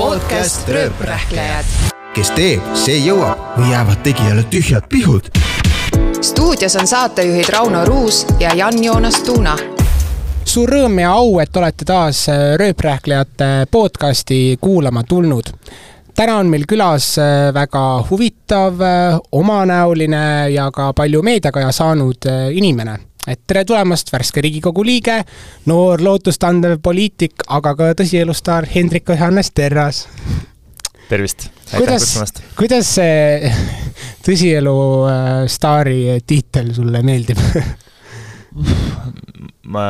podcast Rööprähklejad. kes teeb, see jõuab või jäävad tegijale tühjad pihud. stuudios on saatejuhid Rauno Ruus ja Jan-Joonas Tuuna. suur rõõm ja au, et olete taas äh, Rööprähklejate podcasti kuulama tulnud. täna on meil külas äh, väga huvitav, omanäoline ja ka palju meediakaja saanud äh, inimene. Et tere tulemast, värske Riigikogu liige, noor lootustandev poliitik, aga ka tõsielustaar Hendrik Johannes Terras. tervist, aitäh kutsumast., kuidas see tõsielu äh, staari tiitel sulle meeldib? ma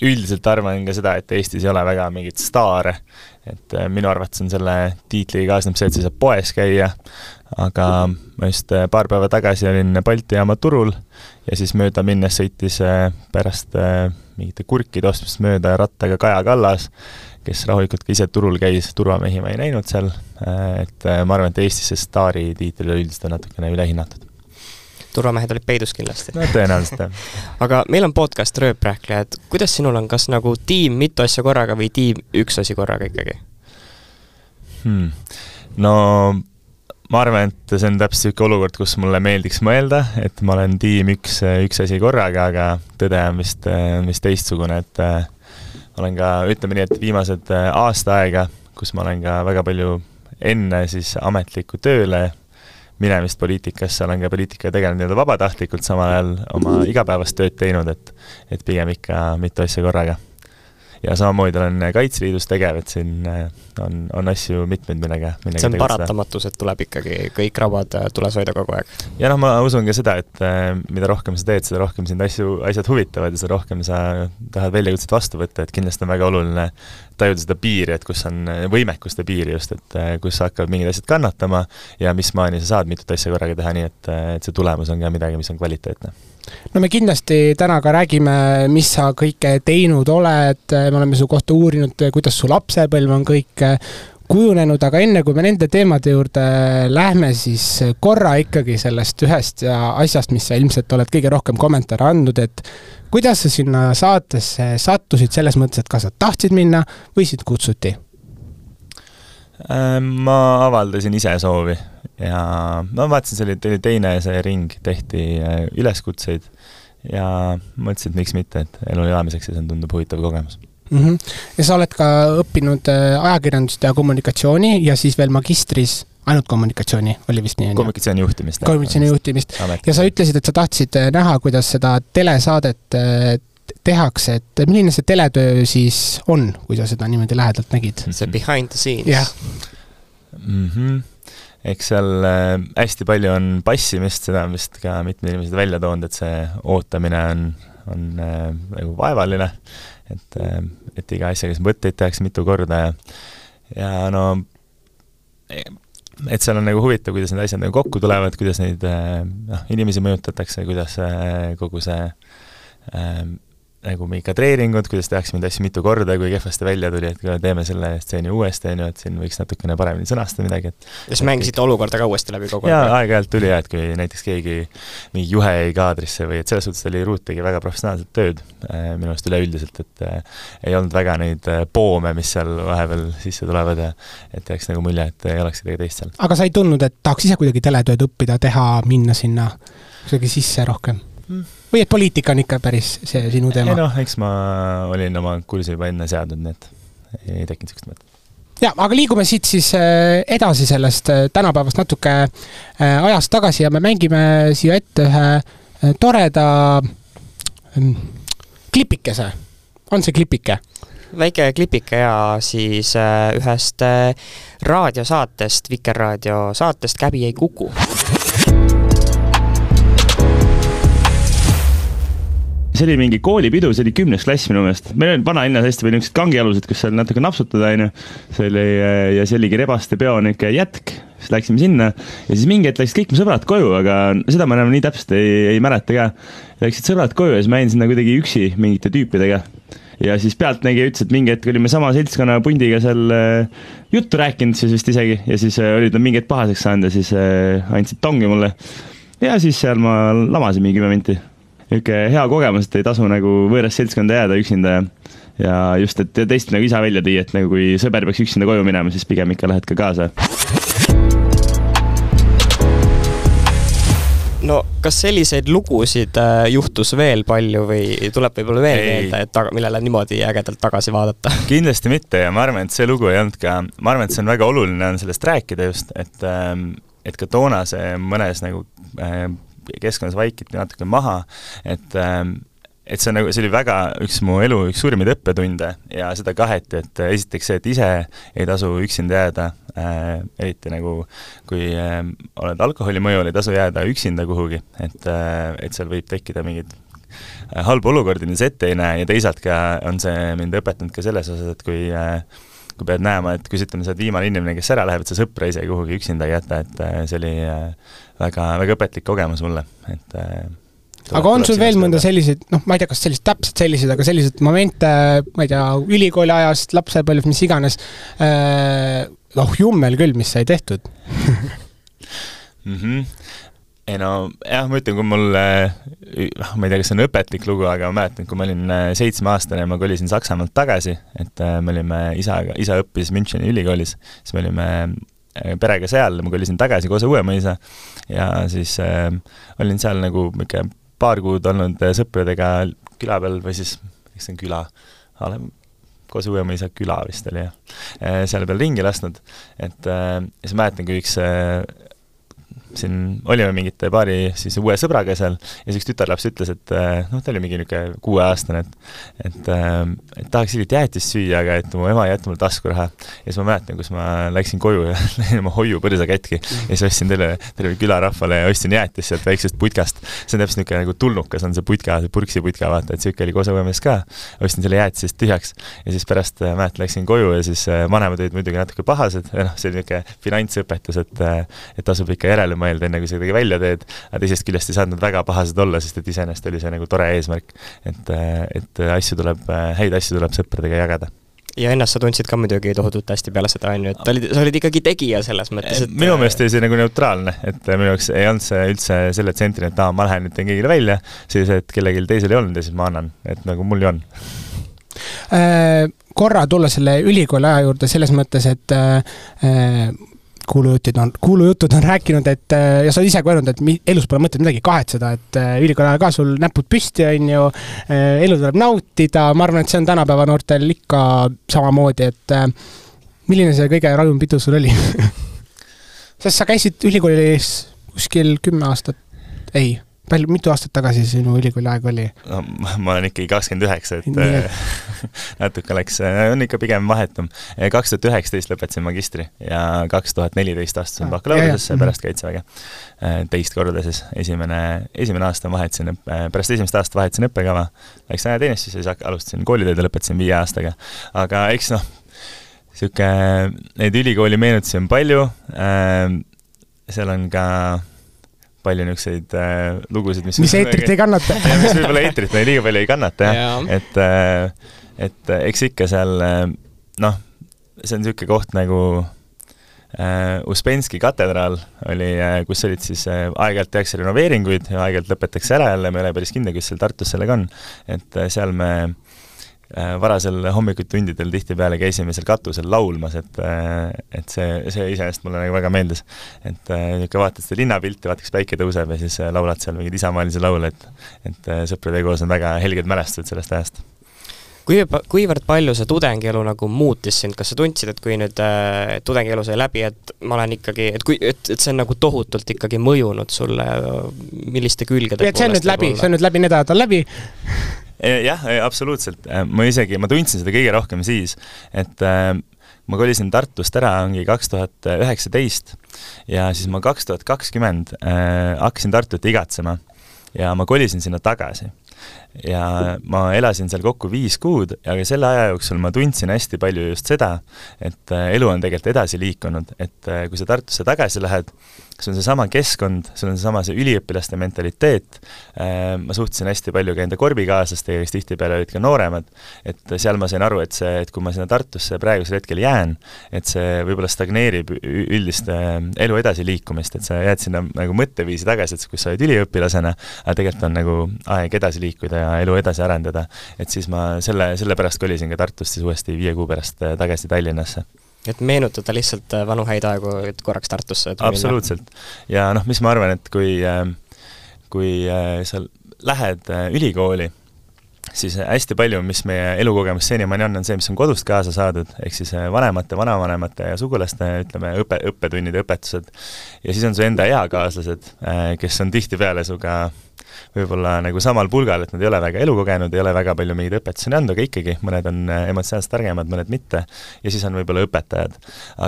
üldiselt arvan ka seda, et Eestis ei ole väga mingeid staare, et äh, minu arvates on selle tiitliga kaasneb see, et sa saad poes käia, aga ma just äh, paar päeva tagasi olin Balti jaama turul ja siis mööda minnes sõitis äh, pärast mingite kurkide ostmist mööda rattaga Kaja Kallas, kes rahulikult ka ise turul käis, turvamehi ma ei näinud seal, et ma arvan, et Eestis see staari tiitel üldiselt on natukene ülehinnatud. Turvamehed olid peidus kindlasti. no tõenäoliselt jah. aga meil on podcast Rööprähklejad, kuidas sinul on, kas nagu tiim mitu asja korraga või tiim üks asi korraga ikkagi? hmm.. no ma arvan, et see on täpselt niisugune olukord, kus mulle meeldiks mõelda, et ma olen tiim üks, üks asi korraga, aga tõde on vist, on vist teistsugune, et äh, olen ka, ütleme nii, et viimased äh, aasta aega, kus ma olen ka väga palju enne siis ametlikku tööle minemist poliitikasse, olen ka poliitikaga tegelenud nii-öelda vabatahtlikult, samal ajal oma igapäevast tööd teinud, et et pigem ikka mitu asja korraga ja samamoodi olen Kaitseliidus tegev, et siin äh, on, on asju mitmeid, millega, millega see on paratamatus, et tuleb ikkagi kõik rabad äh, tules hoida kogu aeg. ja noh, ma usun ka seda, et äh, mida rohkem sa teed, seda rohkem sind asju, asjad huvitavad ja seda rohkem sa tahad väljakutset vastu võtta, et kindlasti on väga oluline tajuda seda piiri, et kus on võimekuste piiri just, et äh, kus hakkavad mingid asjad kannatama ja mis maani sa saad mitut asja korraga teha, nii et, et see tulemus on ka midagi, mis on kvaliteetne. No me kindlasti täna ka räägime, mis sa kõike teinud oled, me oleme su kohta uurinud, kuidas su lapsepõlv on kõik kujunenud, aga enne kui me nende teemade juurde lähme, siis korra ikkagi sellest ühest ja asjast, mis sa ilmselt oled kõige rohkem kommentaare andnud, et kuidas sa sinna saatesse sattusid, selles mõttes, et kas sa tahtsid minna või sind kutsuti? Äh, ma avaldasin ise soovi ja ma vaatasin, see oli teine see ring, tehti äh, üleskutseid ja mõtlesin, et miks mitte, et elu elamiseks ja see tundub huvitav kogemus. mm. -hmm. ja sa oled ka õppinud äh, ajakirjandust ja kommunikatsiooni ja siis veel magistris ainult kommunikatsiooni, oli vist nii, kommunikatsiooni juhtimist. kommunikatsiooni juhtimist. ja sa ütlesid, et sa tahtsid äh, näha, kuidas seda telesaadet äh, tehakse, et milline see teletöö siis on, kui sa seda niimoodi lähedalt nägid? see behind the scenes Jah. mm. -hmm. eks seal hästi palju on passimist, seda on vist ka mitmed inimesed välja toonud, et see ootamine on, on äh, nagu vaevaline, et äh,, et iga asjaga siin võtteid tehakse mitu korda ja ja no et seal on nagu huvitav, kuidas need asjad nagu kokku tulevad, kuidas neid äh, noh, inimesi mõjutatakse, kuidas äh, kogu see äh, nagu mingid kadreeringud, kuidas tehakse mingeid asju mitu korda, kui kehvasti välja tuli, et kui teeme selle stseeni uuesti, on ju, et siin võiks natukene paremini sõnastada midagi, et ja siis mängisite olukorda ka uuesti läbi kogu jaa, aeg? aeg-ajalt tuli jah, et kui näiteks keegi, mingi juhe jäi kaadrisse või et selles suhtes oli Ruut tegi väga professionaalset tööd äh, minu arust üleüldiselt, et äh, ei olnud väga neid äh, poome, mis seal vahepeal sisse tulevad ja et jääks nagu mulje, et ei oleks kedagi teist seal. aga sa ei tundnud, et tahaks ise kuidagi teletööd õppida, teha, minna sinna kuidagi sisse rohkem? Või et poliitika on ikka päris see sinu ei teema? noh, eks ma olin oma kursi juba enne seadnud, nii et ei tekkinud niisugust mõtet. ja, aga liigume siit siis äh, edasi sellest äh, tänapäevast natuke äh, ajast tagasi ja me mängime siia ette ühe toreda ähm, klipikese. on see klipike? väike klipike ja siis ühest raadiosaatest, Vikerraadio saatest Käbi ei kuku. See oli mingi koolipidu, see oli kümnes klass minu meelest. meil oli vanalinnas hästi palju niisuguseid kangialuseid, kus seal natuke napsutada, onju. see oli ja see oligi Rebaste peo niisugune jätk, siis läksime sinna ja siis mingi hetk läksid kõik mu sõbrad koju, aga seda ma enam nii täpselt ei, ei mäleta ka. Läksid sõbrad koju ja siis ma jäin sinna kuidagi üksi mingite tüüpidega ja siis pealtnägija ütles, et mingi hetk olime sama seltskonna pundiga seal äh, juttu rääkinud siis vist isegi ja siis äh, olid nad mingi hetk pahaseks saanud ja siis andsid tongi mulle. ja siis seal ma lamasin mingi kümme minti. Niisugune hea kogemus, et ei tasu nagu võõrast seltskonda jääda üksinda ja ja just, et teist nagu isa välja tõi, et nagu kui sõber peaks üksinda koju minema, siis pigem ikka lähed ka kaasa. no kas selliseid lugusid äh, juhtus veel palju või tuleb võib-olla veel meelde, et taga, millele niimoodi ägedalt tagasi vaadata? kindlasti mitte ja ma arvan, et see lugu ei olnud ka, ma arvan, et see on väga oluline on sellest rääkida just, et ähm, et ka toona see mõnes nagu äh, keskkonnas vaikiti natuke maha, et ähm, et see on nagu, see oli väga üks mu elu üks suurimaid õppetunde ja seda kaheti, et esiteks see, et ise ei tasu üksinda jääda äh,, eriti nagu kui äh, oled alkoholi mõjul, ei tasu jääda üksinda kuhugi, et äh,, et seal võib tekkida mingeid äh, halbu olukordi, mida sa ette ei näe ja teisalt ka on see mind õpetanud ka selles osas, et kui äh, kui pead näema, et kui sa ütleme, sa oled viimane inimene, kes ära läheb, et sa sõpra ise kuhugi üksinda ei jäta, et äh, see oli äh, väga, väga õpetlik kogemus mulle, et äh, aga on sul veel mõnda selliseid, noh, ma ei tea, kas sellised, täpselt selliseid, aga selliseid momente, ma ei tea, ülikooli ajast, lapsepõlv, mis iganes, oh jummel küll, mis sai tehtud mm. -hmm. ei no jah, ma ütlen, kui mul, noh, ma ei tea, kas see on õpetlik lugu, aga ma mäletan, kui ma olin äh, seitsmeaastane ma kolisin Saksamaalt tagasi, et äh, me olime isaga, isa õppis Müncheni ülikoolis, siis me olime äh, perega seal, ma kolisin tagasi koos Uuemõisa ja siis äh, olin seal nagu niisugune paar kuud olnud äh, sõpradega küla peal või siis, mis see on küla, koos Uuemõisa küla vist oli jah, seal peal ringi lasknud, et äh, siis mäletan, kui üks äh, siin olime mingite paari siis uue sõbraga seal ja siis üks tütarlaps ütles, et äh, noh, ta oli mingi niisugune kuueaastane, et et, äh, et tahaks ilgelt jäätist süüa, aga et mu ema ei jätnud mulle taskuraha. ja siis ma mäletan, kus ma läksin koju ja lõin oma hoiupõrsa katki ja siis ostsin terve, terve külarahvale ja ostsin jäätist sealt väiksest putkast. see on täpselt niisugune nagu tulnukas on see putka, see purksi putka, vaata, et niisugune oli koos õuemees ka. ostsin selle jäätisest tühjaks ja siis pärast äh, mäletan, läksin koju ja siis vanemad olid muidugi natuke pahased ja noh, see oli niisugune finantsõpetus, et et tasub ikka järele mõelda, enne kui sa midagi välja teed, aga teisest küljest ei saanud nad väga pahased olla, sest et iseenesest oli see nagu tore eesmärk. et, et asju tuleb, häid asju tuleb sõpradega jagada ja ennast sa tundsid ka muidugi tohutult hästi peale seda, on ju, et olid, sa olid ikkagi tegija selles mõttes, et minu meelest oli see nagu neutraalne, et minu jaoks ei olnud see üldse selle tsentrini, et aa, ma lähen nüüd teen kõigile välja, siis et kellelgi teisel ei olnud ja siis ma annan, et nagu mul ju on korra tulla selle ülikooli aja juurde selles mõttes, et äh, kuulujutid on, kuulujutud on rääkinud, et äh, ja sa oled ise ka öelnud, et mi, elus pole mõtet midagi kahetseda, et äh, ülikooli ajal ka sul näpud püsti, on ju, äh, elu tuleb nautida, ma arvan, et see on tänapäeva noortel ikka samamoodi, et milline see kõige rajum pidu sul oli? Sest sa käisid ülikoolis kuskil kümme aastat, ei palju, mitu aastat tagasi sinu ülikooli aeg oli? no ma olen ikkagi kakskümmend üheksa, et Nii. natuke läks, on ikka pigem vahetum. kaks tuhat üheksateist lõpetasin magistri ja kaks tuhat neliteist astusin ah, bakalaureusesse pärast Kaitseväge. teist korda siis, esimene, esimene aasta vahetasin, pärast esimest aastat vahetasin õppekava, läks ajateenistusse, siis alustasin kooliteed ja lõpetasin viie aastaga. aga eks noh, niisugune, neid ülikooli meenutusi on palju äh,, seal on ka palju niisuguseid äh, lugusid, mis mis eetrit ei kannata. Mis võib-olla eetrit no, liiga palju ei kannata jah. Ja., et äh, et äh, eks ikka seal äh, noh, see on niisugune koht nagu äh, Uspenski katedraal oli äh,, kus olid siis äh, aeg-ajalt tehakse renoveeringuid ja aeg-ajalt lõpetatakse ära jälle, ma ei ole päris kindel, kes seal Tartus sellega on, et äh, seal me Äh, varasel hommikutundidel tihtipeale käisime seal katusel laulmas, et äh, et see, see iseenesest mulle nagu väga meeldis. et äh, niisugune vaatad seda linnapilti, vaatad, kas päike tõuseb ja siis laulad seal mingeid isamaalisi laule, et et sõprade koos on väga helged mälestused sellest ajast. Kui, kuivõrd palju see tudengielu nagu muutis sind, kas sa tundsid, et kui nüüd äh, tudengielu sai läbi, et ma olen ikkagi, et kui, et, et see on nagu tohutult ikkagi mõjunud sulle, milliste külgede et see on nüüd läbi, see on nüüd läbi, need ajad on läbi jah, absoluutselt, äh, ma isegi, ma tundsin seda kõige rohkem siis, et äh, ma kolisin Tartust ära, ongi kaks tuhat üheksateist ja siis ma kaks tuhat kakskümmend äh, hakkasin Tartut igatsema ja ma kolisin sinna tagasi. Ja ma elasin seal kokku viis kuud, aga selle aja jooksul ma tundsin hästi palju just seda, et elu on tegelikult edasi liikunud, et kui sa Tartusse tagasi lähed, sul on seesama keskkond, sul on seesama see üliõpilaste mentaliteet, ma suhtlesin hästi palju ka enda korbikaaslastega, kes tihtipeale olid ka nooremad, et seal ma sain aru, et see, et kui ma sinna Tartusse praegusel hetkel jään, et see võib-olla stagneerib üldist elu edasiliikumist, et sa jääd sinna nagu mõtteviisi tagasi, et kus sa olid üliõpilasena, aga tegelikult on nagu aeg edasi liikuda ja elu edasi arendada. et siis ma selle, sellepärast kolisin ka Tartust siis uuesti viie kuu pärast tagasi Tallinnasse et meenutada lihtsalt äh, vanu häid aegu, et korraks Tartusse absoluutselt. ja noh, mis ma arvan, et kui, äh, kui äh, sa lähed ülikooli, siis hästi palju, mis meie elukogemus senimaani on, on see, mis on kodust kaasa saadud, ehk siis vanemate, vanavanemate ja sugulaste, ütleme, õpe, õppetunnid õpetused. ja siis on su enda eakaaslased, kes on tihtipeale sinuga võib-olla nagu samal pulgal, et nad ei ole väga elukogenud, ei ole väga palju mingeid õpetusi andnud, aga ikkagi, mõned on emotsionaalselt targemad, mõned mitte, ja siis on võib-olla õpetajad.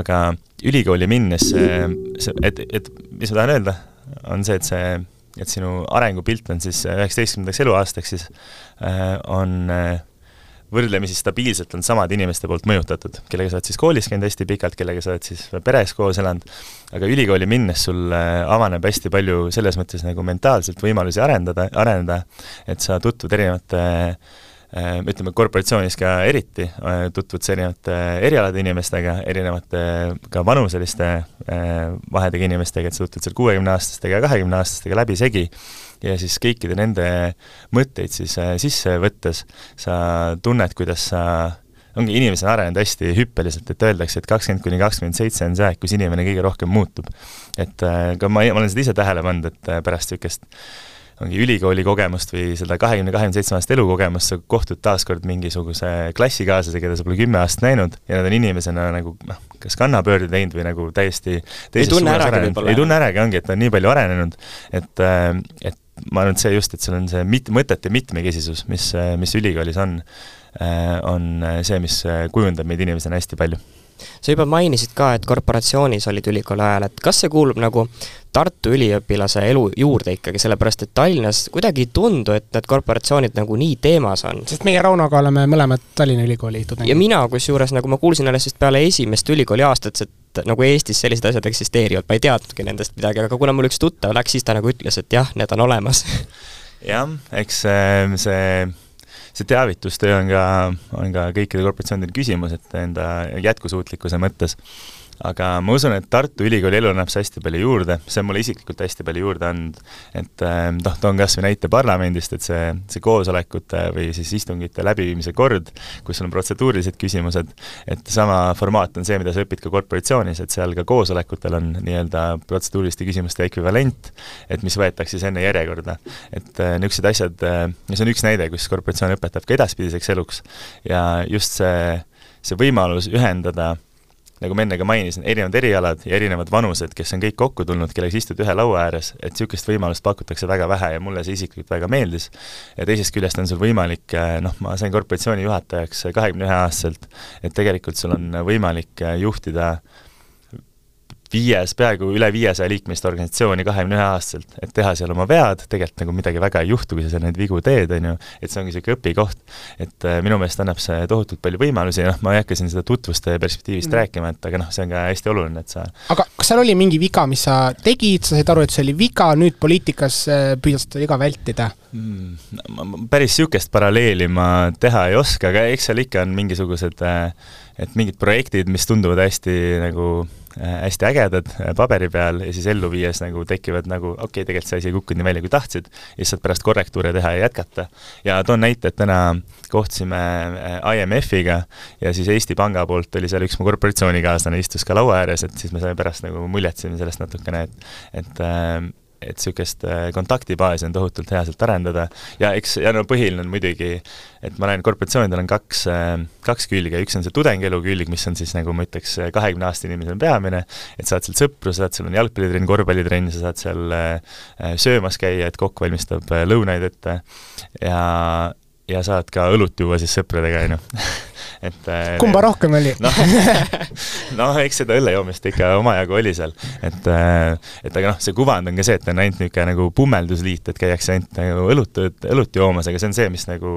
aga ülikooli minnes see, see, et, et mis ma tahan öelda, on see, et see, et sinu arengupilt on siis üheksateistkümnendaks eluaastaks siis äh, on äh, võrdlemisi stabiilselt on samad inimeste poolt mõjutatud, kellega sa oled siis koolis käinud hästi pikalt, kellega sa oled siis peres koos elanud, aga ülikooli minnes sul äh, avaneb hästi palju selles mõttes nagu mentaalselt võimalusi arendada, areneda, et sa tutvud erinevate äh, ütleme, korporatsioonis ka eriti, äh, tutvud erinevate erialade inimestega, erinevate ka vanuseliste vahedega inimestega, et sa tutvud seal kuuekümneaastastega ja kahekümneaastastega läbisegi ja siis kõikide nende mõtteid siis äh, sisse võttes sa tunned, kuidas sa ongi, inimesed on arenenud hästi hüppeliselt, et öeldakse, et kakskümmend kuni kakskümmend seitse on see aeg, kus inimene kõige rohkem muutub. et äh, ka ma, ma olen seda ise tähele pannud, et äh, pärast niisugust ongi ülikooli kogemust või seda kahekümne, kahekümne seitsme aastast elukogemust, sa kohtud taaskord mingisuguse klassikaaslasega, keda sa pole kümme aastat näinud ja nad on inimesena nagu noh, kas kannapöörde teinud või nagu täiesti ei tunne äragi võib-olla. ei tunne äragi, ongi, et ta on nii palju arenenud, et, et ma arvan, et see just, et seal on see mit-, mõtete mitmekesisus, mis, mis ülikoolis on, on see, mis kujundab meid inimesena hästi palju. Sa juba mainisid ka, et korporatsioonis olid ülikooli ajal, et kas see kuulub nagu Tartu üliõpilase elu juurde ikkagi, sellepärast et Tallinnas kuidagi ei tundu, et need korporatsioonid nagu nii teemas on. sest meie Raunoga oleme mõlemad Tallinna Ülikooli tudengid. ja mina kusjuures, nagu ma kuulsin alles vist peale esimest ülikooli aastat, et nagu Eestis sellised asjad eksisteerivad, ma ei teadnudki nendest midagi, aga kuna mul üks tuttav läks, siis ta nagu ütles, et jah, need on olemas jah, eks see, see see teavitustöö on ka, on ka kõikide korporatsioonidel küsimus, et enda jätkusuutlikkuse mõttes aga ma usun, et Tartu Ülikooli elu annab see hästi palju juurde, see on mulle isiklikult hästi palju juurde andnud, et ähm, noh, toon kas või näite parlamendist, et see, see koosolekute või siis istungite läbiviimise kord, kus on protseduurilised küsimused, et sama formaat on see, mida sa õpid ka korporatsioonis, et seal ka koosolekutel on nii-öelda protseduuriliste küsimuste ekvivalent, et mis võetakse siis enne järjekorda. et äh, niisugused asjad äh,, see on üks näide, kus korporatsioon õpetab ka edaspidiseks eluks. Ja just see, see võimalus ühendada nagu ma enne ka mainisin, erinevad erialad ja erinevad vanused, kes on kõik kokku tulnud, kellega sa istud ühe laua ääres, et niisugust võimalust pakutakse väga vähe ja mulle see isiklikult väga meeldis. ja teisest küljest on sul võimalik, eh, noh, ma sain korporatsiooni juhatajaks kahekümne ühe aastaselt, et tegelikult sul on võimalik eh, juhtida viies, peaaegu üle viiesaja liikmelist organisatsiooni kahekümne ühe aastaselt, et teha seal oma vead, tegelikult nagu midagi väga ei juhtu, kui sa seal neid vigu teed, on ju, et see ongi niisugune õpikoht. et äh, minu meelest annab see tohutult palju võimalusi, noh, ma ei hakka siin seda tutvuste perspektiivist mm. rääkima, et aga noh, see on ka hästi oluline, et sa aga kas seal oli mingi viga, mis sa tegid, sa said aru, et see oli viga, nüüd poliitikas äh, püüad seda viga vältida mm,? No, päris niisugust paralleeli ma teha ei oska, aga eks seal ikka on mingisugused äh, et mingid projektid, mis tunduvad hästi nagu äh, hästi ägedad äh, paberi peal ja siis ellu viies nagu tekivad nagu okei okay,, tegelikult see asi ei kukkunud nii välja, kui tahtsid, ja siis saad pärast korrektuure teha ja jätkata. ja toon näite, et täna kohtusime äh, IMF-iga ja siis Eesti Panga poolt oli seal üks mu korporatsioonikaaslane, istus ka laua ääres, et siis me saime pärast nagu muljetsime sellest natukene, et et et niisugust äh, kontaktibaasi on tohutult hea sealt arendada. Ja eks, ja no põhiline on muidugi, et ma näen, korporatsioonidel on kaks, äh, kaks külge, üks on see tudengielu külg, mis on siis nagu ma ütleks, kahekümne aasta inimesel peamine, et saad seal sõpru, saad, seal on jalgpallitrenn, korvpallitrenn, sa saad seal äh, söömas käia, et kokk valmistab lõunaid ette. Ja ja saad ka õlut juua siis sõpradega, on ju. et äh, kumba rohkem oli? noh, noh, eks seda õlle joomist ikka omajagu oli seal, et äh, et aga noh, see kuvand on ka see, et on ainult niisugune nagu pummeldusliit, et käiakse ainult nagu õlut, õlut joomas, aga see on see, mis nagu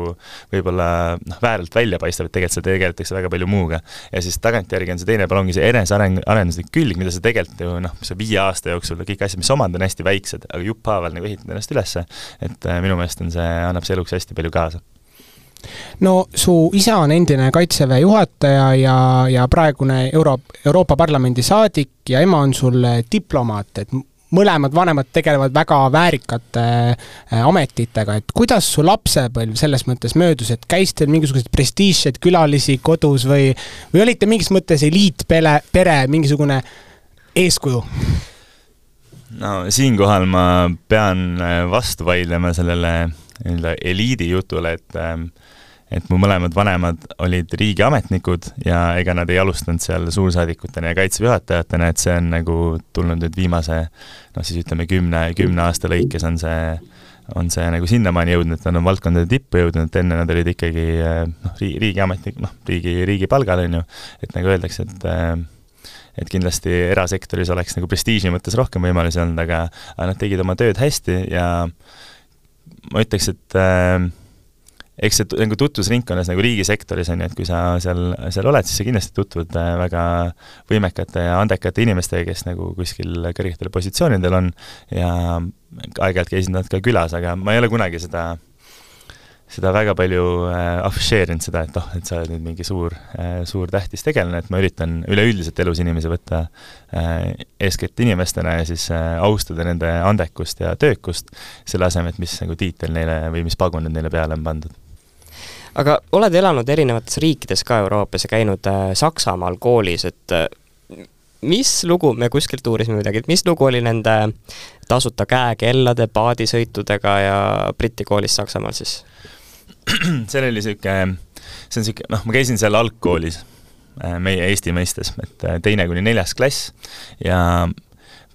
võib-olla noh, vääralt välja paistab, et tegelikult seal tegeletakse väga palju muuga. ja siis tagantjärgi on see teine pool, ongi see eneseareng, arenduslik külg, mida sa tegelikult ju noh, see viie aasta jooksul kõik asjad, mis omad, on hästi väiksed, aga jupphaaval nagu ehitad ennast ülesse, et äh, minu meelest on see, annab see eluks hästi palju kaasa no su isa on endine Kaitseväe juhataja ja, ja praegune Euro-, Euroopa Parlamendi saadik ja ema on sul diplomaat, et mõlemad vanemad tegelevad väga väärikate äh, ametitega, et kuidas su lapsepõlv selles mõttes möödus, et käis teil mingisuguseid prestiižseid külalisi kodus või, või olite mingis mõttes eliitpere, pere, mingisugune eeskuju? no siinkohal ma pean äh, vastu vaidlema sellele nii-öelda eliidi jutule, et äh, et mu mõlemad vanemad olid riigiametnikud ja ega nad ei alustanud seal suursaadikutena ja kaitseväe juhatajatena, et see on nagu tulnud nüüd viimase noh, siis ütleme kümne, kümne aasta lõikes on see, on see nagu sinnamaani jõudnud, et nad on valdkondade tippu jõudnud, et enne nad olid ikkagi noh, riigi, riigiametnik, noh, riigi, riigi palgal, on ju, et nagu öeldakse, et et kindlasti erasektoris oleks nagu prestiiži mõttes rohkem võimalusi olnud, aga aga nad tegid oma tööd hästi ja ma ütleks, et äh, eks see nagu tutvusringkonnas nagu riigisektoris on ju, et kui sa seal, seal oled, siis sa kindlasti tutvud äh, väga võimekate ja andekate inimestega, kes nagu kuskil kõrgetel positsioonidel on ja aeg-ajalt käisid nad ka külas, aga ma ei ole kunagi seda seda väga palju äh, afišeerinud, seda, et oh, et sa oled nüüd mingi suur äh,, suur tähtis tegelane, et ma üritan üleüldiselt elus inimesi võtta eeskätt inimestena ja siis austada nende andekust ja töökust, selle asemel, et mis nagu tiitel neile või mis pagunid neile peale on pandud aga oled elanud erinevates riikides ka Euroopas ja käinud äh, Saksamaal koolis, et äh, mis lugu, me kuskilt uurisime midagi, et mis lugu oli nende tasuta käekellade, paadisõitudega ja Briti koolis Saksamaal siis? seal oli niisugune, see on niisugune, noh, ma käisin seal algkoolis, äh, meie Eesti mõistes, et teine kuni neljas klass ja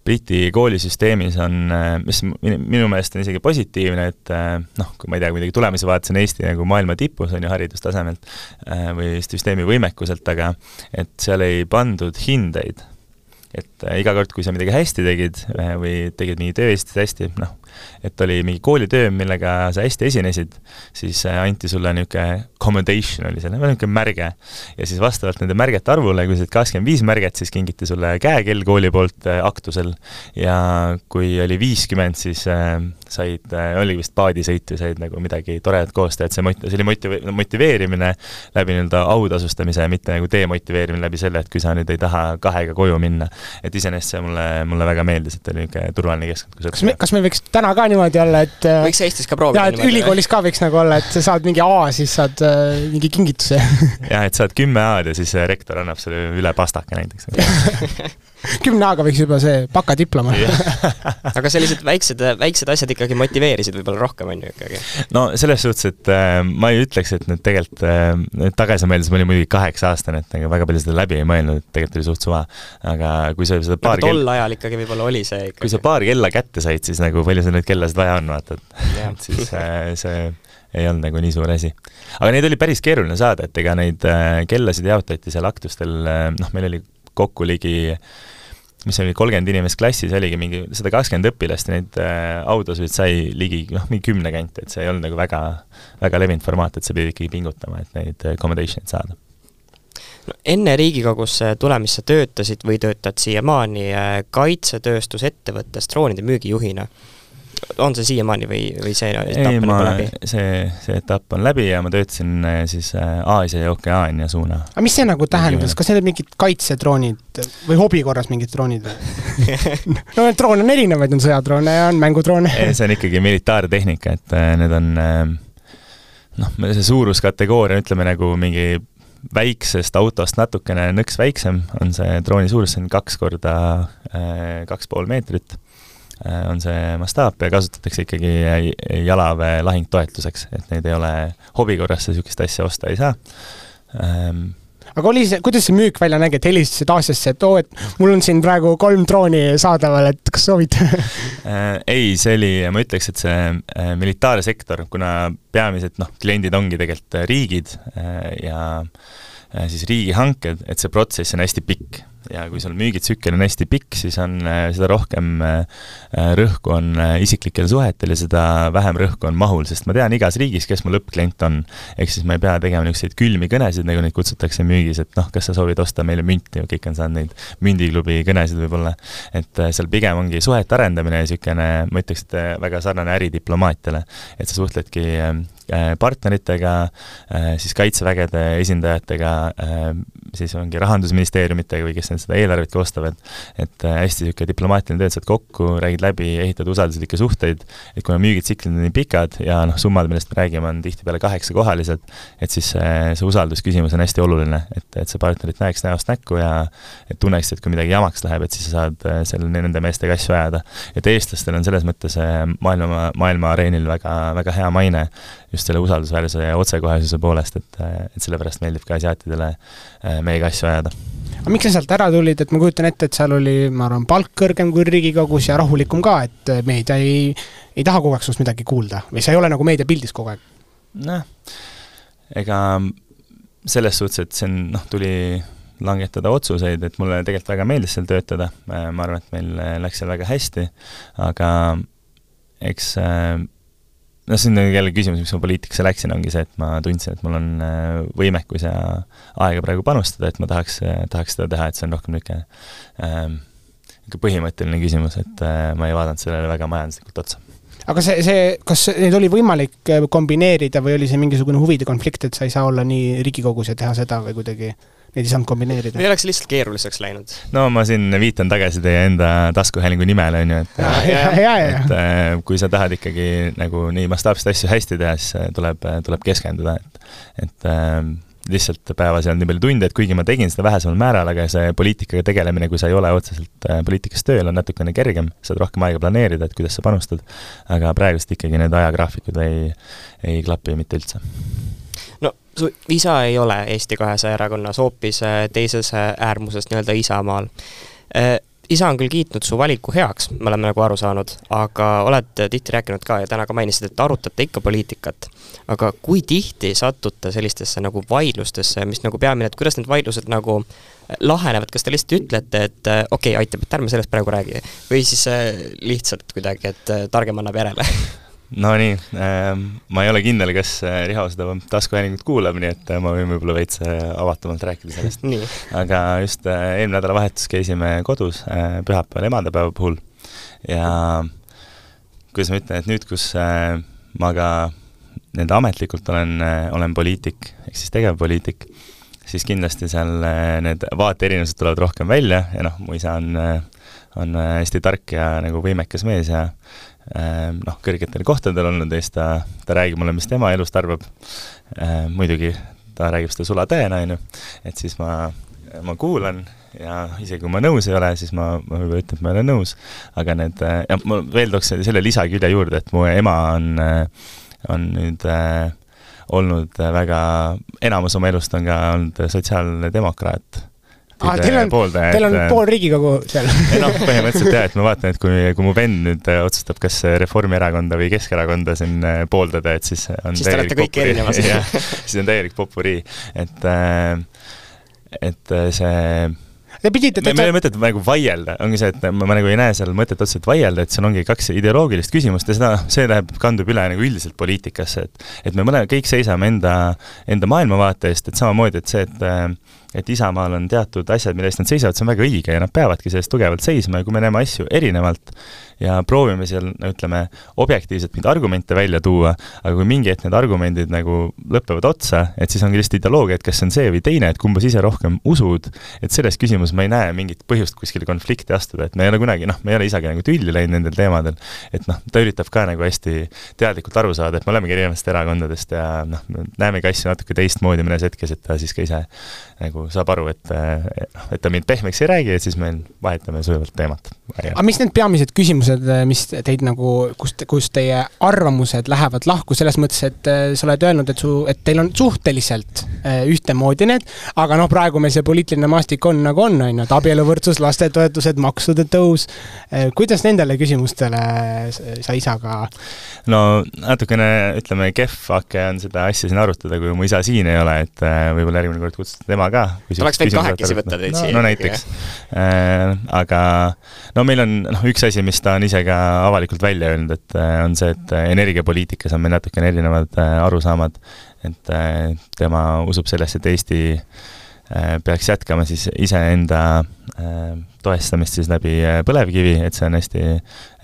Briti koolisüsteemis on, äh, mis minu meelest on isegi positiivne, et äh, noh, kui ma ei tea, kuidagi tulemusi vaatasin Eesti nagu maailma tipus, on ju, haridustasemelt äh, või süsteemi võimekuselt, aga et seal ei pandud hindeid. et iga kord, kui sa midagi hästi tegid või tegid mingi töö Eestis hästi, noh, et oli mingi koolitöö, millega sa hästi esinesid, siis äh, anti sulle niisugune commendation oli seal, niisugune märge. ja siis vastavalt nende märgete arvule, kui sa said kakskümmend viis märget, siis kingiti sulle käekell kooli poolt äh, aktusel ja kui oli viiskümmend, siis äh, said äh,, oli vist paadisõit või said nagu midagi toredat koostada, et see mot-, see oli motive-, motiveerimine läbi nii-öelda autasustamise, mitte nagu demotiveerimine läbi selle, et kui sa nüüd ei taha kahega koju minna. et iseenesest see mulle, mulle väga meeldis, et oli niisugune turvaline keskkond, kus kas me, kas me võiks täna ka niimoodi olla, et äh, võiks Eestis ka proovida jaa, et ülikoolis ka võiks nagu olla, et sa saad mingi A, siis saad äh, mingi kingituse. Jah, et saad kümme A-d ja siis äh, rektor annab sulle üle pastaka näiteks kümne A-ga võiks juba see bakadiplom aga sellised väiksed, väiksed asjad ikkagi motiveerisid võib-olla rohkem, on ju ikkagi? no selles suhtes, et äh, ma ei ütleks, et nüüd tegelikult äh, tagasi mõeldes, ma olin muidugi kaheksa-aastane, et ega väga palju seda läbi ei mõelnud, et tegelikult oli suht suva. aga kui sa seda paar tol kell... ajal ikkagi võib-olla oli see ikkagi. kui sa paar kella kätte said, siis nagu palju sul neid kellasid vaja on, vaata, et siis äh, see ei olnud nagu nii suur asi. aga neid oli päris keeruline saada, et ega neid äh, kellasid jaotati seal aktustel, äh, noh, meil oli kokku ligi mis oli kolmkümmend inimest klassis, oligi mingi sada kakskümmend õpilast ja neid äh, autasusid sai ligi noh, mingi kümne kanti, et see ei olnud nagu väga, väga levinud formaat, et sa pidid ikkagi pingutama, et neid accommodation'id saada. No enne Riigikogusse tulemist sa töötasid või töötad siiamaani kaitsetööstusettevõttes droonide müügijuhina on see siiamaani või, või see etapp on juba läbi? see, see etapp on läbi ja ma töötasin äh, siis äh, Aasia ja Okeaania suuna. aga mis see nagu tähendas, kas need on mingid kaitsedroonid või hobi korras mingid droonid või no need droone on erinevaid, on sõjadroone ja on mängudroone see on ikkagi militaartehnika, et äh, need on noh, see suuruskategooria, ütleme nagu mingi väiksest autost natukene nõks väiksem on see drooni suurus, see on kaks korda kaks pool meetrit on see mastaap ja kasutatakse ikkagi jalaväe lahingtoetuseks, et neid ei ole hobi korras, sa niisugust asja osta ei saa. Ähm, aga oli see, kuidas see müük välja nägi, et helistasid Aasiasse, et oo, et mul on siin praegu kolm drooni saadaval, et kas soovite äh, ei, see oli, ma ütleks, et see äh, militaarsektor, kuna peamised noh, kliendid ongi tegelikult riigid ja äh, siis riigihanked, et see protsess on hästi pikk ja kui sul müügitsükkel on hästi pikk, siis on äh, seda rohkem äh, rõhku on äh, isiklikel suhetel ja seda vähem rõhku on mahul, sest ma tean igas riigis, kes mu lõppklient on. ehk siis ma ei pea tegema niisuguseid külmi kõnesid, nagu neid kutsutakse müügis, et noh, kas sa soovid osta meile münti, kõik on saanud neid mündiklubi kõnesid võib-olla. et seal pigem ongi suhete arendamine ja niisugune, ma ütleks, et väga sarnane äridiplomaatiale. et sa suhtledki partneritega, siis kaitsevägede esindajatega, siis ongi rahandusministeeriumitega või kes seda eelarvet koostavad, et äh, hästi niisugune diplomaatiline töö, et saad kokku, räägid läbi, ehitad usalduslikke suhteid, et kuna müügitsüklid on nii pikad ja noh, summad, millest me räägime, on tihtipeale kaheksakohalised, et siis see, see usaldusküsimus on hästi oluline, et, et sa partnerit näeks näost näkku ja et tunneksid, et kui midagi jamaks läheb, et siis sa saad äh, seal nende meestega asju ajada. et eestlastel on selles mõttes äh, maailma, maailma areenil väga, väga hea maine just selle usaldusväärsuse ja otsekohesuse poolest, et, et sellepärast meeldib ka asiaatidele meiega asju ajada aga miks sa sealt ära tulid, et ma kujutan ette, et seal oli, ma arvan, palk kõrgem kui Riigikogus ja rahulikum ka, et meedia ei, ei taha kogu aeg sinust midagi kuulda või sa ei ole nagu meediapildis kogu aeg? noh, ega selles suhtes, et see on, noh, tuli langetada otsuseid, et mulle tegelikult väga meeldis seal töötada, ma arvan, et meil läks seal väga hästi, aga eks äh, noh, see on jälle küsimus, miks ma poliitikasse läksin, ongi see, et ma tundsin, et mul on äh, võimekus ja aega praegu panustada, et ma tahaks, äh, tahaks seda teha, et see on rohkem niisugune ähm, niisugune põhimõtteline küsimus, et äh, ma ei vaadanud sellele väga majanduslikult otsa. Aga see, see, kas neid oli võimalik kombineerida või oli see mingisugune huvide konflikt, et sa ei saa olla nii Riigikogus ja teha seda või kuidagi neid ei saanud kombineerida. või oleks lihtsalt keeruliseks läinud? no ma siin viitan tagasi teie enda taskuhäälingu nimele, on ju, et ja, ja, ja, ja. et äh, kui sa tahad ikkagi nagu nii mastaapseid asju hästi teha, siis äh, tuleb, tuleb keskenduda, et et äh, lihtsalt päevas ei olnud nii palju tunde, et kuigi ma tegin seda vähesemal määral, aga see poliitikaga tegelemine, kui sa ei ole otseselt äh, poliitikas tööl, on natukene kergem, saad rohkem aega planeerida, et kuidas sa panustad. aga praegust ikkagi need ajagraafikud ei, ei klapi mitte üldse isa ei ole Eesti kahesaja erakonnas, hoopis äh, teises äh, äärmuses nii-öelda Isamaal. Äh, isa on küll kiitnud su valiku heaks, me oleme nagu aru saanud, aga oled tihti rääkinud ka ja täna ka mainisid, et arutate ikka poliitikat. aga kui tihti satute sellistesse nagu vaidlustesse, mis nagu peamine, et kuidas need vaidlused nagu lahenevad, kas te lihtsalt ütlete, et okei okay,, aitab, et ärme sellest praegu räägi, või siis lihtsalt kuidagi, et targem annab järele Nonii äh,, ma ei ole kindel, kas äh, Riho seda taskuhäälingut kuulab, nii et äh, ma võin võib-olla veits äh, avatumalt rääkida sellest. Aga just eelmine nädalavahetus käisime kodus pühapäeval emadepäeva puhul. Ja kuidas ma ütlen, et nüüd, kus ma ka nii-öelda ametlikult olen, olen poliitik, ehk siis tegevpoliitik, siis kindlasti seal need vaateerinevused tulevad rohkem välja ja noh, mu isa on, on hästi tark ja nagu võimekas mees ja noh, kõrgetel kohtadel olnud ja siis ta, ta räägib mulle, mis tema elust arvab. Ehm, muidugi ta räägib seda sulatõena, on ju, et siis ma, ma kuulan ja isegi kui ma nõus ei ole, siis ma, ma võib-olla ütlen, et ma ei ole nõus, aga need, ja ma veel tooks selle lisakülje juurde, et mu ema on, on nüüd äh, olnud väga, enamus oma elust on ka olnud sotsiaaldemokraat ah, teil on, teil on pool Riigikogu seal. noh, põhimõtteliselt jah, et ma vaatan, et kui, kui mu vend nüüd äh, otsustab, kas Reformierakonda või Keskerakonda siin äh, pooldada, et siis on siis te olete kõik erinevas siis on täielik popurii, et, äh, et see Te pidite täitsa... meil ei ole mõtet nagu vaielda, ongi see, et ma, ma nagu ei näe seal mõtet otseselt vaielda, et seal ongi kaks ideoloogilist küsimust ja seda, see läheb, kandub üle nagu üldiselt poliitikasse, et et me mõle, kõik seisame enda, enda maailmavaate eest, et samamoodi, et see, et et Isamaal on teatud asjad, mille eest nad seisavad, see on väga õige ja nad peavadki selle eest tugevalt seisma ja kui me näeme asju erinevalt, ja proovime seal, no ütleme, objektiivselt mingeid argumente välja tuua, aga kui mingi hetk need argumendid nagu lõpevad otsa, et siis ongi lihtsalt ideoloogia, et kas see on see või teine, et kumba sa ise rohkem usud, et selles küsimuses ma ei näe mingit põhjust kuskile konflikti astuda, et me ei ole kunagi, noh, me ei ole isegi nagu tülli läinud nendel teemadel, et noh, ta üritab ka nagu hästi teadlikult aru saada, et me olemegi erinevatest erakondadest ja noh, näemegi asju natuke teistmoodi mõnes hetkes, et ta siis ka ise nagu saab aru, et noh, et ta mind pehmeks ei räägi, et siis me vahetame sujuvalt teemat. aga mis need peamised küsimused, mis teid nagu, kust, kus teie arvamused lähevad lahku, selles mõttes, et äh, sa oled öelnud, et su, et teil on suhteliselt äh, ühtemoodi need, aga noh, praegu meil see poliitiline maastik on nagu on, on ju, et abieluvõrdsus, lastetoetused, maksude tõus, kuidas nendele küsimustele sa isaga no natukene, ütleme, kehv ake on seda asja siin arutada, kui mu isa siin ei ole, et võib-olla järgmine kord kutsuda tema ka. Oleks võinud kahekesi võtta teid no, siia. no näiteks äh,, aga no meil on noh, üks asi, mis ta on ise ka avalikult välja öelnud, et äh, on see, et äh, energiapoliitikas on meil natukene erinevad arusaamad. et tema usub sellesse, et Eesti peaks jätkama siis iseenda toestamist siis läbi põlevkivi, et see on hästi,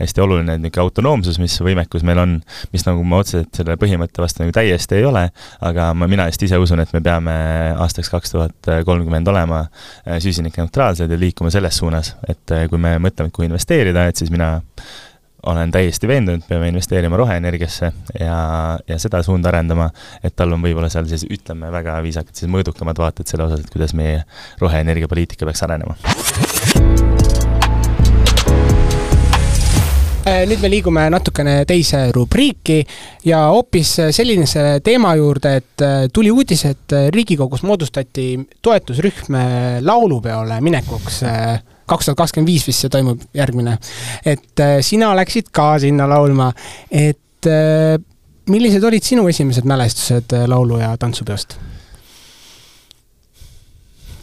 hästi oluline niisugune autonoomsus, mis võimekus meil on, mis nagu ma otseselt selle põhimõtte vastu nagu täiesti ei ole, aga ma, mina just ise usun, et me peame aastaks kaks tuhat kolmkümmend olema süsinikneutraalsed ja liikuma selles suunas, et kui me mõtleme, et kuhu investeerida, et siis mina olen täiesti veendunud, peame investeerima roheenergiasse ja, ja seda suunda arendama, et tal on võib-olla seal siis, ütleme väga viisakalt, siis mõõdukamad vaated selle osas, et kuidas meie roheenergiapoliitika peaks arenema. Äh, nüüd me liigume natukene teise rubriiki ja hoopis sellise teema juurde, et äh, tuli uudis, et Riigikogus moodustati toetusrühm laulupeole minekuks kaks tuhat kakskümmend viis vist see toimub, järgmine. et äh, sina läksid ka sinna laulma, et äh, millised olid sinu esimesed mälestused äh, laulu- ja tantsupeost?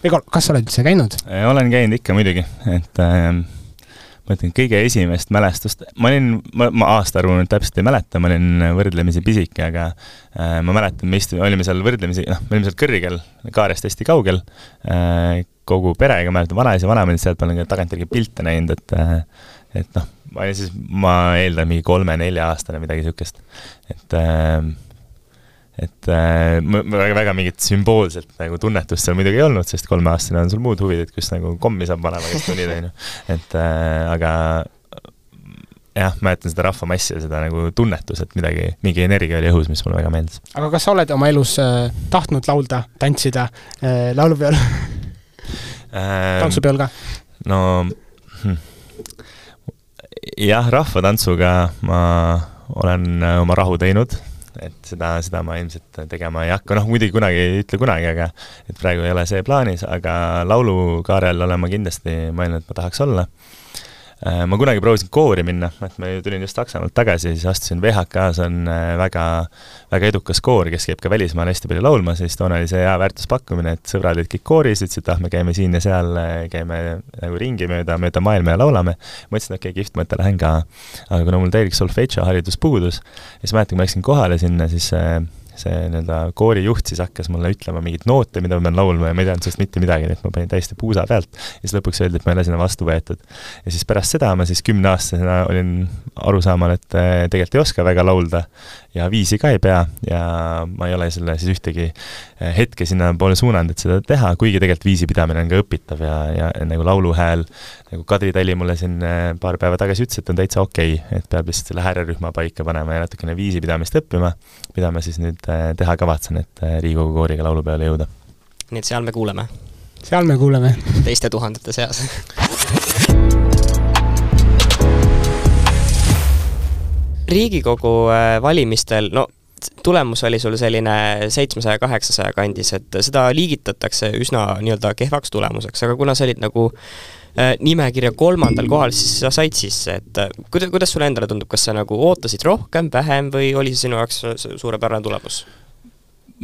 Igor, kas sa oled üldse käinud? olen käinud ikka muidugi, et äh, ma ütlen, kõige esimest mälestust, ma olin, ma, ma aastaarvu nüüd täpselt ei mäleta, ma olin võrdlemisi pisike, aga äh, ma mäletan, me istu-, olime seal võrdlemisi, noh, me olime seal kõrgel, kaarest hästi kaugel äh,, kogu perega, mäletan, vanaisa, olid sealt, ma olen ka tagantjärgi pilte näinud, et äh, et noh, ma olin siis, ma eeldan, mingi kolme-nelja-aastane, midagi niisugust. et äh, et äh, väga, väga mingit sümboolset nagu tunnetust seal muidugi ei olnud, sest kolmeaastane on sul muud huvid, et kus nagu kommi saab vanema käest tunnida, on ju. et äh, aga jah, mäletan seda rahvamassi ja seda nagu tunnetust, et midagi, mingi energia oli õhus, mis mulle väga meeldis. aga kas sa oled oma elus äh, tahtnud laulda, tantsida äh, laulupeol äh,, tantsupeol ka? no hm. jah, rahvatantsuga ma olen äh, oma rahu teinud et seda, seda ma ilmselt tegema ei hakka, noh muidugi kunagi ei ütle kunagi, aga et praegu ei ole see plaanis, aga laulukaarel olen ma kindlasti mõelnud, et ma tahaks olla ma kunagi proovisin koori minna, et ma ju tulin just Saksamaalt tagasi, siis astusin VHK-s on äh, väga, väga edukas koor, kes käib ka välismaal hästi palju laulmas ja siis toona oli see hea väärtuspakkumine, et sõbrad olid kõik kooris, ütlesid, et ah, me käime siin ja seal, äh, käime nagu ringi mööda, mööda maailma ja laulame. mõtlesin, et okei okay,, kihvt mõte, lähen ka. aga kuna mul täielik solfedžo haridus puudus, siis mäletan, kui ma läksin kohale sinna, siis see nii-öelda koorijuht siis hakkas mulle ütlema mingeid noote, mida ma pean laulma ja ma ei teadnud sellest mitte midagi, nii et ma panin täiesti puusa pealt. ja siis lõpuks öeldi, et ma ei ole sinna vastu võetud. ja siis pärast seda ma siis kümneaastasena olin arusaamal, et eh, tegelikult ei oska väga laulda ja viisi ka ei pea ja ma ei ole selle siis ühtegi eh, hetke sinnapoole suunanud, et seda teha, kuigi tegelikult viisi pidamine on ka õpitav ja, ja nagu lauluhääl, nagu Kadri Tali mulle siin eh, paar päeva tagasi ütles, et on täitsa okei okay,, et peab lihtsalt selle häärerühma paika panema ja natukene viisi pidamist õppima, mida ma siis nüüd et teha kavatsen, et äh, Riigikogu kooriga laulupeole jõuda. nii et seal me kuuleme? seal me kuuleme. teiste tuhandete seas riigikogu äh, valimistel, no tulemus oli sul selline seitsmesaja, kaheksasaja kandis, et seda liigitatakse üsna nii-öelda kehvaks tulemuseks, aga kuna sa olid nagu äh, nimekirja kolmandal kohal, siis sa said sisse, et äh, kuidas, kuidas sulle endale tundub, kas sa nagu ootasid rohkem, vähem või oli see sinu jaoks suurepärane tulemus?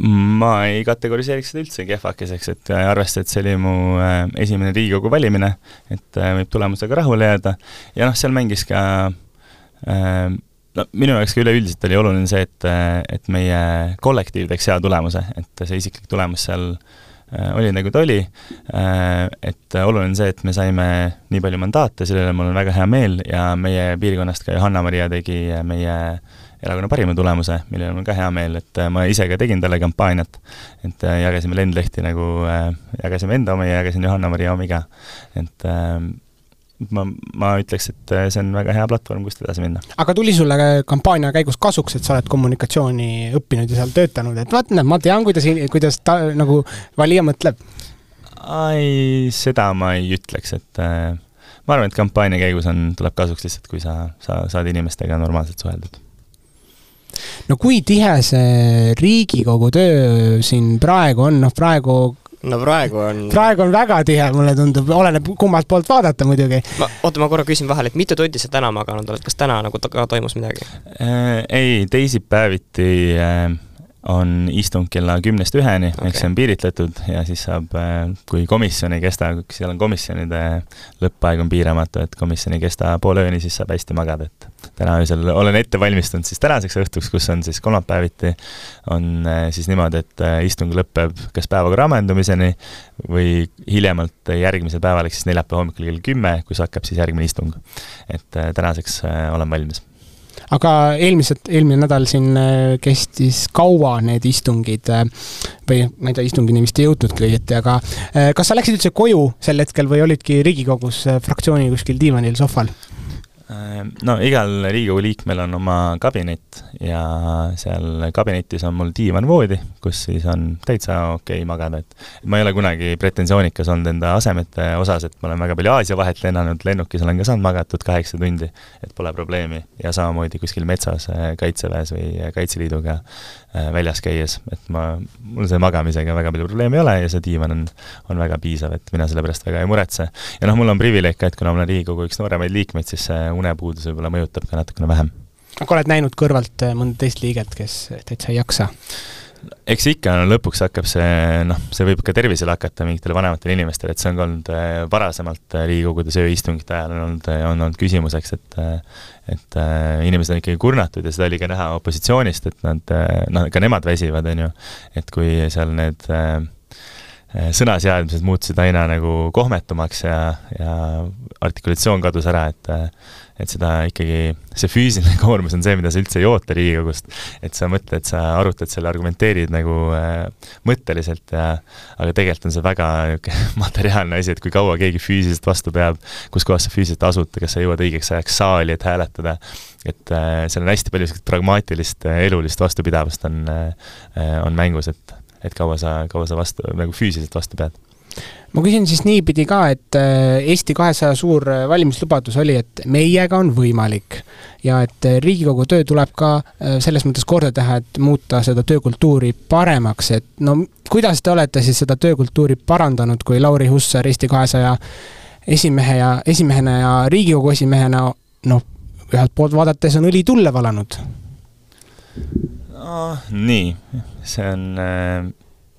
ma ei kategoriseeriks seda üldse kehvakeseks, et äh, arvestades, et see oli mu äh, esimene Riigikogu valimine, et äh, võib tulemusega rahule jääda ja noh, seal mängis ka no minu jaoks ka üleüldiselt oli oluline see, et, et meie kollektiiv teeks hea tulemuse, et see isiklik tulemus seal oli nagu ta oli, et oluline on see, et me saime nii palju mandaate, selle üle mul on väga hea meel ja meie piirkonnast ka Johanna-Maria tegi meie erakonna parima tulemuse, mille üle mul on ka hea meel, et äh, ma ise ka tegin talle kampaaniat. et äh, jagasime lendlehti nagu, äh, jagasime enda omi ja jagasin Johanna-Maria omi ka. et ma, ma ütleks, et see on väga hea platvorm, kust edasi minna. aga tuli sulle kampaania käigus kasuks, et sa oled kommunikatsiooni õppinud ja seal töötanud, et vaat näed, ma tean, kuidas, kuidas ta nagu valija mõtleb? ei, seda ma ei ütleks, et äh, ma arvan, et kampaania käigus on, tuleb kasuks lihtsalt, kui sa, sa saad inimestega normaalselt suheldud no kui tihe see Riigikogu töö siin praegu on, noh praegu no praegu on praegu on väga tihe, mulle tundub, oleneb kummalt poolt vaadata muidugi. ma, oota, ma korra küsin vahele, et mitu tundi sa täna maganud oled, kas täna nagu ka toimus midagi äh,? ei, teisipäeviti äh, on istung kella kümnest üheni okay., ehk see on piiritletud ja siis saab, äh, kui komisjon ei kesta, seal on komisjonide lõppaeg on piiramatu, et komisjon ei kesta poole ööni, siis saab hästi magada, et täna öösel olen ette valmistunud siis tänaseks õhtuks, kus on siis kolmapäeviti, on äh, siis niimoodi, et äh, istung lõpeb kas päevakorra ammendumiseni või hiljemalt järgmisel päeval, ehk siis neljapäeva hommikul kell kümme, kus hakkab siis järgmine istung. et tänaseks olen valmis aga eelmised, eelmine nädal siin äh, kestis kaua need istungid äh, või ma ei tea, istungini vist ei jõudnudki õieti, aga äh, kas sa läksid üldse koju sel hetkel või olidki Riigikogus fraktsiooni kuskil diivanil, sohval? Äh, no igal Riigikogu liikmel on oma kabinet ja seal kabinetis on mul diivan-voodi, kus siis on täitsa okei okay magada, et ma ei ole kunagi pretensioonikas olnud enda asemete osas, et ma olen väga palju Aasia vahet lennanud, lennukis olen ka saanud magatud kaheksa tundi, et pole probleemi. ja samamoodi kuskil metsas äh, Kaitseväes või Kaitseliiduga äh, väljas käies, et ma, mul see magamisega väga palju probleeme ei ole ja see diivan on, on väga piisav, et mina selle pärast väga ei muretse. ja noh, mul on privileeg ka, et kuna ma olen Riigikogu üks nooremaid liikmeid, siis see unepuudus võib-olla mõjutab ka natukene vähem. aga oled näinud kõrvalt äh, mõnda teist liiget, kes täitsa ei jaksa? eks ikka no lõpuks hakkab see, noh, see võib ka tervisele hakata mingitele vanematele inimestele, et see on olnud äh, varasemalt äh, Riigikogude ööistungite ajal on olnud, on olnud küsimuseks, et et inimesed on ikkagi kurnatud ja seda oli ka näha opositsioonist, et nad, noh, ka nemad väsivad, on ju, et kui seal need äh, sõnaseadmised muutusid aina nagu kohmetumaks ja, ja artikulatsioon kadus ära, et et seda ikkagi, see füüsiline koormus on see, mida sa üldse ei oota Riigikogust. et sa mõtled, sa arutad selle, argumenteerid nagu äh, mõtteliselt ja aga tegelikult on see väga niisugune materiaalne asi, et kui kaua keegi füüsiliselt vastu peab, kus kohas sa füüsiliselt asud, kas sa jõuad õigeks ajaks saali, et hääletada, et äh, seal on hästi palju sellist pragmaatilist äh, elulist vastupidavust on äh,, on mängus, et et kaua sa, kaua sa vastu, nagu füüsiliselt vastu pead. Ma küsin siis niipidi ka, et äh, Eesti kahesaja suur äh, valimislubadus oli, et meiega on võimalik. Ja et äh, Riigikogu töö tuleb ka selles mõttes korda teha, et muuta seda töökultuuri paremaks, et no kuidas te olete siis seda töökultuuri parandanud, kui Lauri Hussar Eesti kahesaja esimehe ja, esimehena ja Riigikogu esimehena noh, ühelt poolt vaadates on õli tulle valanud no,? nii, see on,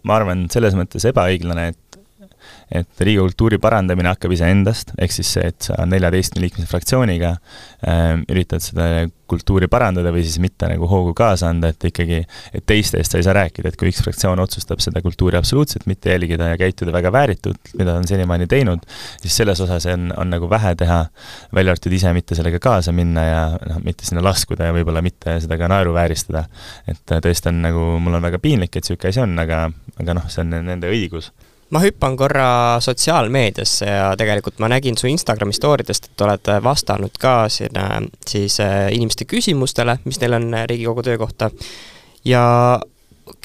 ma arvan, selles mõttes ebaõiglane, et et Riigikogu kultuuri parandamine hakkab iseendast, ehk siis see, et sa neljateistkümne liikmelise fraktsiooniga äh, üritad seda kultuuri parandada või siis mitte nagu hoogu kaasa anda, et ikkagi, et teiste eest sa ei saa rääkida, et kui üks fraktsioon otsustab seda kultuuri absoluutselt mitte jälgida ja käituda väga vääritult, mida ta on senimaani teinud, siis selles osas on, on nagu vähe teha, välja arvatud ise mitte sellega kaasa minna ja noh, mitte sinna laskuda ja võib-olla mitte seda ka naeruvääristada. et tõesti on nagu, mul on väga piinlik, et niisugune asi on, aga, aga noh, see on nende õigus ma hüppan korra sotsiaalmeediasse ja tegelikult ma nägin su Instagrami story dest, et oled vastanud ka sinna siis äh, inimeste küsimustele, mis neil on äh, Riigikogu töö kohta. ja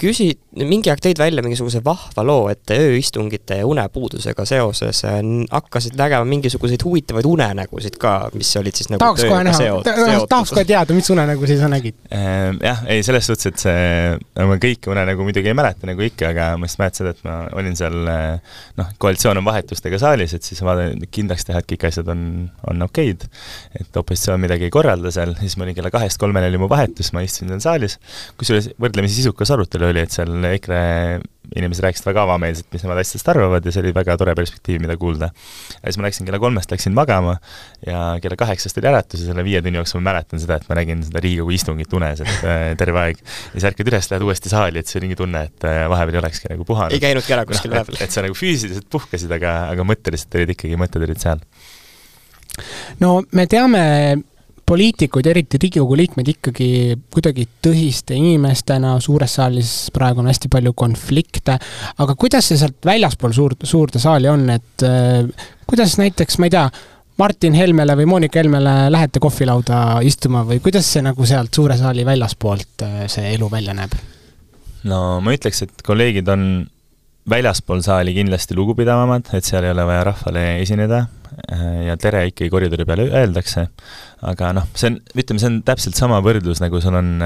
küsi-, mingi aeg tõid välja mingisuguse vahva loo, et ööistungite ja unepuudusega seoses äh, hakkasid nägema mingisuguseid huvitavaid unenägusid ka, mis olid siis nagu tahaks kohe näha, tahaks kohe teada, mis unenägusid sa nägid? Ehm, jah, ei selles suhtes, et see, no ma kõiki unenägu muidugi ei mäleta nagu ikka, aga ma just mäletan seda, et ma olin seal noh, koalitsioon on vahetustega saalis, et siis vaatan, kindlaks teha, et kõik asjad on, on okeid. et opositsioon midagi ei korralda seal, siis ma olin kella kahest kolmeni oli mu vahetus, ma istusin seal saalis, kusjuures võrdlemisi sisukas arutelu oli, et seal EKRE inimesed rääkisid väga avameelselt, mis nemad asjadest arvavad ja see oli väga tore perspektiiv, mida kuulda. ja siis ma läksin kella kolmest, läksin magama ja kella kaheksast oli äratus ja selle viie tunni jooksul ma mäletan seda, et ma nägin seda Riigikogu istungit unes, et äh, terve aeg. ja siis ärkad üles, lähed uuesti saali, et see oli mingi tunne, et äh, vahepeal ei olekski nagu puhanud. ei käinudki ära kuskil vahepeal. et sa nagu füüsiliselt puhkasid, aga, aga mõtteliselt olid ikkagi, mõtted olid seal. no me teame poliitikuid, eriti Riigikogu liikmeid ikkagi kuidagi tõsiste inimestena, suures saalis praegu on hästi palju konflikte, aga kuidas see sealt väljaspool suurt, suurde saali on, et äh, kuidas näiteks, ma ei tea, Martin Helmele või Monika Helmele lähete kohvilauda istuma või kuidas see nagu sealt suure saali väljaspoolt äh, see elu välja näeb? no ma ütleks, et kolleegid on väljaspool saali kindlasti lugupidavamad, et seal ei ole vaja rahvale esineda ja tere ikkagi koridori peal öeldakse, aga noh, see on, ütleme, see on täpselt sama võrdlus, nagu sul on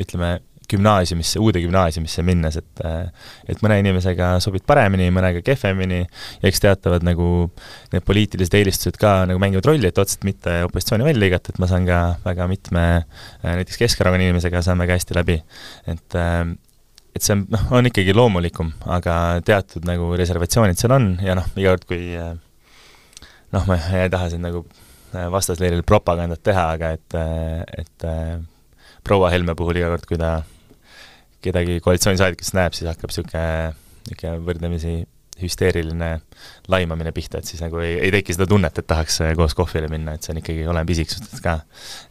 ütleme, gümnaasiumisse, uude gümnaasiumisse minnes, et et mõne inimesega sobid paremini, mõnega kehvemini ja eks teatavad nagu need poliitilised eelistused ka nagu mängivad rolli, et otseselt mitte opositsiooni välja lõigata, et ma saan ka väga mitme näiteks Keskerakonna inimesega saan väga hästi läbi, et et see on, noh, on ikkagi loomulikum, aga teatud nagu reservatsioonid seal on ja noh, iga kord, kui noh, ma ei taha siin nagu vastasleeril propagandat teha, aga et, et proua Helme puhul iga kord, kui ta kedagi koalitsioonisaadikust näeb, siis hakkab niisugune, niisugune võrdlemisi hüsteeriline laimamine pihta, et siis nagu ei, ei teki seda tunnet, et tahaks koos kohvile minna, et see on ikkagi, oleneb isiksustest ka,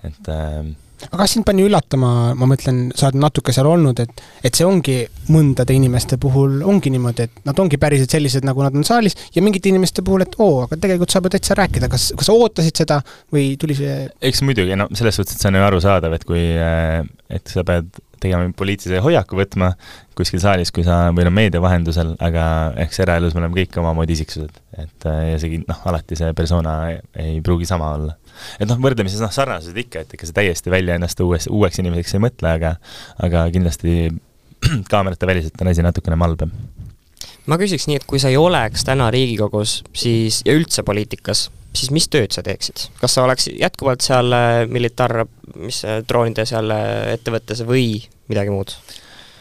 et äh, aga kas sind pani üllatama, ma mõtlen, sa oled natuke seal olnud, et, et see ongi mõndade inimeste puhul ongi niimoodi, et nad ongi päriselt sellised, nagu nad on saalis, ja mingite inimeste puhul, et oo, aga tegelikult saab ju täitsa rääkida, kas, kas sa ootasid seda või tuli see eks muidugi, no selles suhtes, et see on ju arusaadav, et kui, äh, et sa pead tegema poliitilise hoiaku võtma kuskil saalis, kui sa, või noh, meedia vahendusel, aga eks eraelus me oleme kõik omamoodi isiksused. et äh, ja see, noh, alati see persona ei, pruugi sama olla. et noh, võrdlemises noh, sarnasused ikka, et ega sa täiesti välja ennast uues, uueks inimeseks ei mõtle, aga aga kindlasti kaamerate väliselt on asi natukene malbem ma küsiks nii, et kui sa ei oleks täna Riigikogus, siis, ja üldse poliitikas, siis mis tööd sa teeksid? kas sa oleks jätkuvalt seal äh, militaar, mis äh, droonide seal äh, ettevõttes või midagi muud?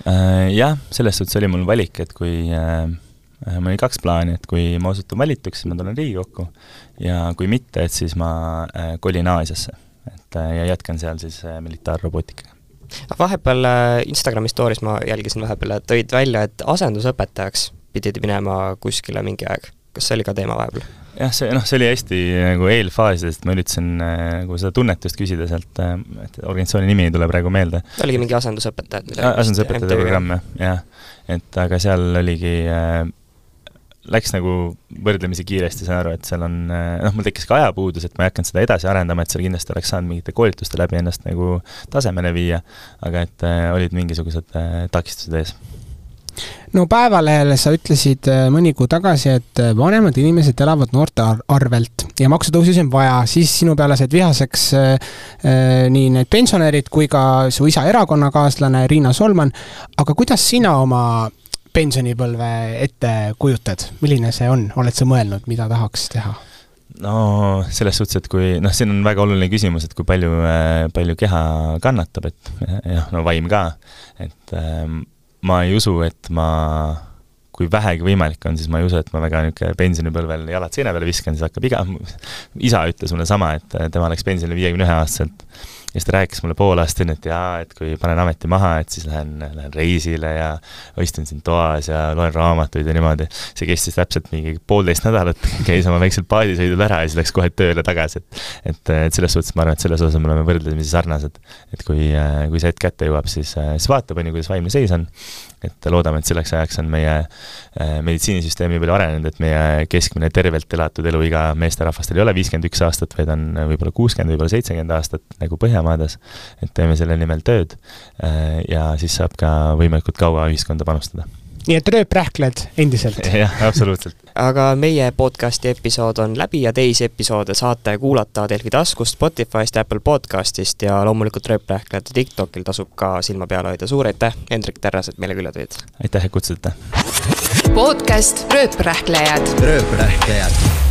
Jah, selles suhtes oli mul valik, et kui mul oli kaks plaani, et kui ma osutun valituks, siis ma tulen Riigikokku ja kui mitte, et siis ma kolin Aasiasse. et ja jätkan seal siis militaarrobootikaga vahepeal Instagrami story's ma jälgisin vahepeal, et tõid välja, et asendusõpetajaks pidid minema kuskile mingi aeg. kas see oli ka teema vahepeal? Jah, see noh, see oli hästi nagu eelfaasidest, ma üritasin äh, nagu seda tunnetust küsida sealt, äh, et organisatsiooni nimi ei tule praegu meelde. oligi mingi asendusõpetajad midagi? asendusõpetajate programm jah, jah. et aga seal oligi äh, läks nagu võrdlemisi kiiresti, saan aru, et seal on, noh, mul tekkis ka ajapuudus, et ma ei hakanud seda edasi arendama, et seal kindlasti oleks saanud mingite koolituste läbi ennast nagu tasemele viia, aga et äh, olid mingisugused äh, takistused ees no Päevalehele sa ütlesid äh, mõni kuu tagasi, et äh, vanemad inimesed elavad noorte ar arvelt ja maksutõususi on vaja, siis sinu peale said vihaseks äh, äh, nii need pensionärid kui ka su isa erakonnakaaslane Riina Solman. aga kuidas sina oma pensionipõlve ette kujutad, milline see on, oled sa mõelnud, mida tahaks teha? no selles suhtes, et kui noh, siin on väga oluline küsimus, et kui palju, palju keha kannatab, et jah, no vaim ka, et ähm, ma ei usu, et ma, kui vähegi võimalik on, siis ma ei usu, et ma väga niisugune pensionipõlvel jalad seina peale viskan, siis hakkab iga, isa ütles mulle sama, et tema läks pensionile viiekümne ühe aastaselt ja siis ta rääkis mulle pool aastat enne, et jaa, et kui panen ameti maha, et siis lähen, lähen reisile ja istun siin toas ja loen raamatuid ja niimoodi. see kestis täpselt mingi poolteist nädalat, käis oma väiksel paadisõidul ära ja siis läks kohe tööle tagasi, et et, et selles suhtes ma arvan, et selles osas me oleme võrdlemisi sarnased. et kui, kui see hetk kätte jõuab, siis, siis vaatab, on ju, kuidas vaimne seis on et loodame, et selleks ajaks on meie äh, meditsiinisüsteem nii palju arenenud, et meie keskmine tervelt elatud eluiga meesterahvastel ei ole viiskümmend üks aastat, vaid on võib-olla kuuskümmend, võib-olla seitsekümmend aastat, nagu Põhjamaades. et teeme selle nimel tööd äh, ja siis saab ka võimalikult kaua ühiskonda panustada nii et rööprähkled endiselt? jah, absoluutselt. aga meie podcasti episood on läbi ja teisi episoode saate kuulata Delfi taskust, Spotify'st, Apple podcastist ja loomulikult rööprähklejate TikTokil tasub ka silma peal hoida. suur aitäh, Hendrik Terras, et meile külla tulid! aitäh, et kutsusite! podcast Rööprähklejad. rööprähklejad